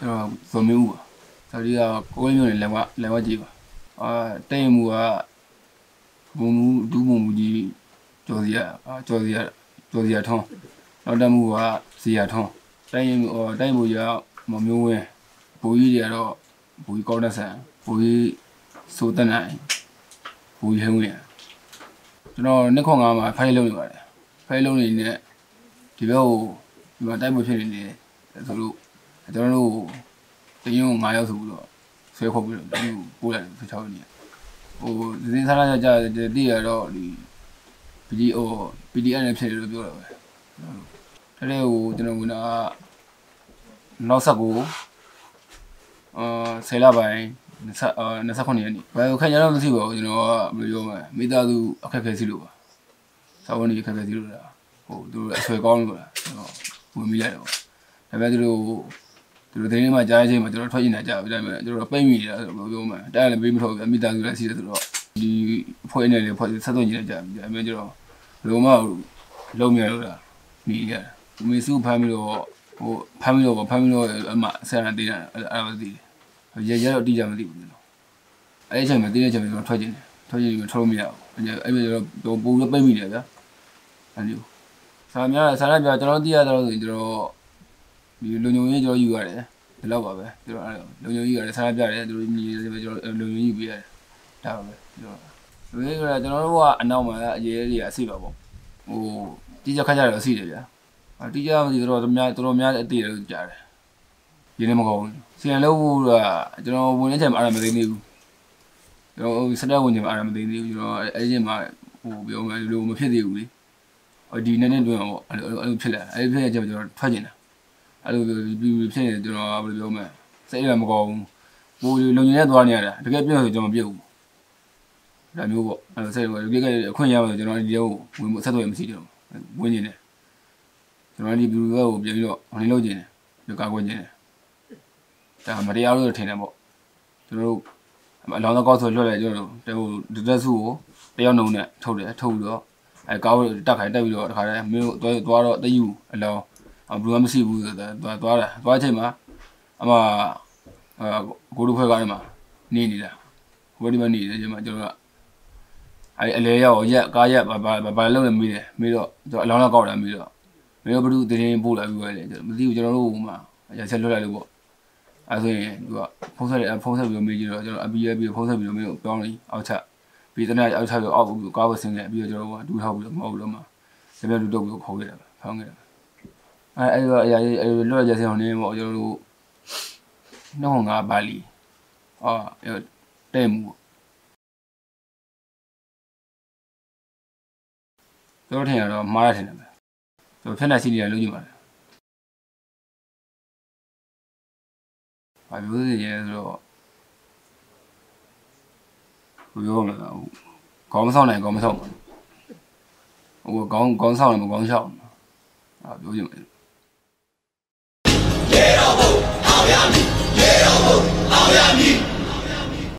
ကျွန်တော်ဇော်မင်းဦးပါဇော်ဒီကကိုယ်မျိုးနဲ့လည်းဝလည်းဝကြည့်ပါအာတိတ်မှုကဘုံမူဒူးဘုံမူကြီးကျော်စီရအာကျော်စီရကျော်စီရထုံးနောက်တက်မှုကစီရထုံးတိုင်းရင်ဟောတိုင်းမှုရမမျိုးဝင်းဘူကြီးတွေကတော့ဘူကြီးကောင်းတဲ့ဆန်ဘူကြီးစိုးတဲ့နိုင်ဘူကြီးဟင်းဝင်ကျွန်တော်နှစ်ခွန်ငါမှာဖိုင်လုံးနေပါတယ်ဖိုင်လုံးနေနဲ့ဒီဘက်ကိုဒီမှာတိုက်ပွဲဖြစ်နေတယ်ဆိုလို့ ကျွန်တော်တို့တရင်ကို9ရောက်ဆိုပြီးတော့ဆွဲခေါ်ပြီးတော့ဒီကိုပို့လိုက်တယ်16ရက်နေ့ဟိုဒီစင်းစားရကြတည်ရတော့ဒီ PDO PDN နဲ့ဖြစ်တယ်လို့ပြောတာပဲတကယ်ကိုကျွန်တော်ကနောက်ဆက်ကိုအာဆယ်လပိုင်း29ရက်နေ့ဘယ်ခန့်ရတော့မသိပါဘူးကျွန်တော်ကဘယ်လိုပြောမလဲမိသားစုအခက်အခဲရှိလို့ပါစာဝန်ကြီးအခက်အခဲရှိလို့လားဟိုသူတို့အဆွဲကောင်းလို့လားကျွန်တော်ဝင်မိလိုက်တော့ဒါပေမဲ့သူတို့ သူတို့တင်းမှာကြားချင်းမှာကျွန်တော်ထွက်ကျင်တာကြားပြီဒါပေမဲ့ကျွန်တော်ပိတ်မိနေတာဆိုတော့ပြောမှန်းတားလည်းပေးမထုတ်ဘူးမိသားစုလည်းရှိတယ်ဆိုတော့ဒီဖွဲ့နေလေဖွဲ့ဆက်သွင်းနေတာကြားပြီဒါပေမဲ့ကျွန်တော်ဘယ်လိုမှလုံးမြလို့လားမိရတယ်မေစုဖမ်းပြီးတော့ဟိုဖမ်းပြီးတော့ဖမ်းပြီးတော့အမဆရာတေးတာအဲ့ဒါမသိဘူးရရတော့တိကျမသိဘူးကျွန်တော်အဲ့ဒီအချိန်မှာတင်းတဲ့အချိန်မှာကျွန်တော်ထွက်ကျင်တယ်ထွက်ကျင်ပြီးထွက်လို့မရဘူးအဲ့ဒီကျွန်တော်ပုံပြီးပိတ်မိတယ်ဗျာအဲ့ဒီဆာများဆာရပြကျွန်တော်သိရတော့ဆိုရင်ကျွန်တော် ဒီလုံုံရေးကျွန်တော်ယူရတယ်ဒီလောက်ပါပဲကျွန်တော်အဲ့လုံုံရေးရတယ်ဆာရပြတယ်သူတို့ညီကျွန်တော်လုံုံရေးပေးရတယ်ဒါပါပဲကျွန်တော်လူတွေကကျွန်တော်တို့ကအနောက်မှာအရေးကြီးအစီပါပေါ့ဟိုတိကျခါကြတော့အစီတယ်ဗျာအတိကျမသိတော့တော်များတော်တော်များအသေးတယ်လို့ကြားတယ်ရင်းနေမကောင်းဘူးစီယန်လို့ကကျွန်တော်ဝင်နေချိန်မှာအားမသိနေဘူးကျွန်တော်စတဲ့ဝင်ချိန်မှာအားမသိနေဘူးကျွန်တော်အဲ့ဒီမှာဟိုပြောမှလို့မဖြစ်သေးဘူးလေဒီနေ့နဲ့တွင်ပေါ့အဲ့လိုအဲ့လိုဖြစ်လာအဲ့ဒီဖြစ်တဲ့ချိန်မှာကျွန်တော်ထွက်ကျင်တာ အဲ့လိုဖြစ်နေကျွန်တော်ဘယ်လိုပြောမလဲစိတ်ရမကောင်းဘူးဟိုလုံနေသွားနေရတာတကယ်ပြည့်ဆိုကျွန်တော်မပြည့်ဘူးဒါမျိုးပေါ့အဲ့လိုစိတ်ကအခွင့်ရပါဆိုကျွန်တော်ဒီလိုဝင်ဆက်သွယ်မရှိကြတော့ဝင်နေတယ်ကျွန်တော်ဒီဘလူးဘက်ကိုပြန်ပြီးတော့ဝင်လို့ကျင်တယ်ဒီကာကွယ်ကျင်တယ်ဒါမတရားလို့ထင်တယ်ပေါ့ကျွန်တော်တို့အလောင်းသောကောက်ဆိုလွှတ်လိုက်ကျွန်တော်တို့တတက်စုကိုတယောက်နှုံနဲ့ထုတ်တယ်ထုတ်ပြီးတော့အဲကားကိုတက်ခိုင်တက်ပြီးတော့တခါတည်းမင်းတို့သွားတော့တယူအလောင်း ဘလူးမရှိဘူးဆိုတော့သွားသွားတယ်သွားချိန်မှာအမအာကိုတို့ဖွဲ့ကားထဲမှာနေနေတာဟိုဒီမှာနေတယ်ချိန်မှာကျွန်တော်ကအဲအလဲရောက်ရက်ကားရက်ဘာဘာဘာလုံးနေမိတယ်မိတော့ကျွန်တော်အလောင်းလောက်ကောက်တယ်မိတော့မင်းတို့ဘ누구တင်းပို့လာပြီးပဲလေမသိဘူးကျွန်တော်တို့ဟိုမှာရချက်လွတ်လိုက်လို့ပေါ့အဲဆိုရင်သူကဖုန်းဆက်တယ်ဖုန်းဆက်ပြီးတော့မေးကြည့်တော့ကျွန်တော်အပီးရပြီးဖုန်းဆက်ပြီးတော့မင်းတို့ပြောင်းလိုက်အောက်ချက်ပြီးတနေ့အောက်ချက်ပြီးအောက်ပြီးကားဝဆင်းခဲ့ပြီးတော့ကျွန်တော်ကဒူးထောက်ပြီးတော့မဟုတ်လို့မှာတကယ်ဒူးတော့ပြီးခေါ်ခဲ့တယ်ဖောင်းခဲ့တယ် အဲအဲ့တော့အရာကြီးအဲ့လွတ်ရချက်စင်းအောင်နေပေါ့ကျွန်တော်တို့နှောင်းငါပါလီအော်တဲ့မှုကျွန်တော်ထင်ရတော့မှားရထင်တယ်ပဲကျွန်တော်ဖက်လက်စီနေရလို့ကြည့်ပါတယ်ဘာပြောစီရဲဆိုတော့ဘယ်ပြောမလဲဟိုခေါင်းမဆောင်နိုင်ခေါင်းမဆောင်ပါဟိုခေါင်းခေါင်းဆောင်တယ်မခေါင်းရှောက်အာပြောကြည့်မယ်ရေတော်ဘုံအောင်ရမည်ရေတော်ဘုံအောင်ရမ ည်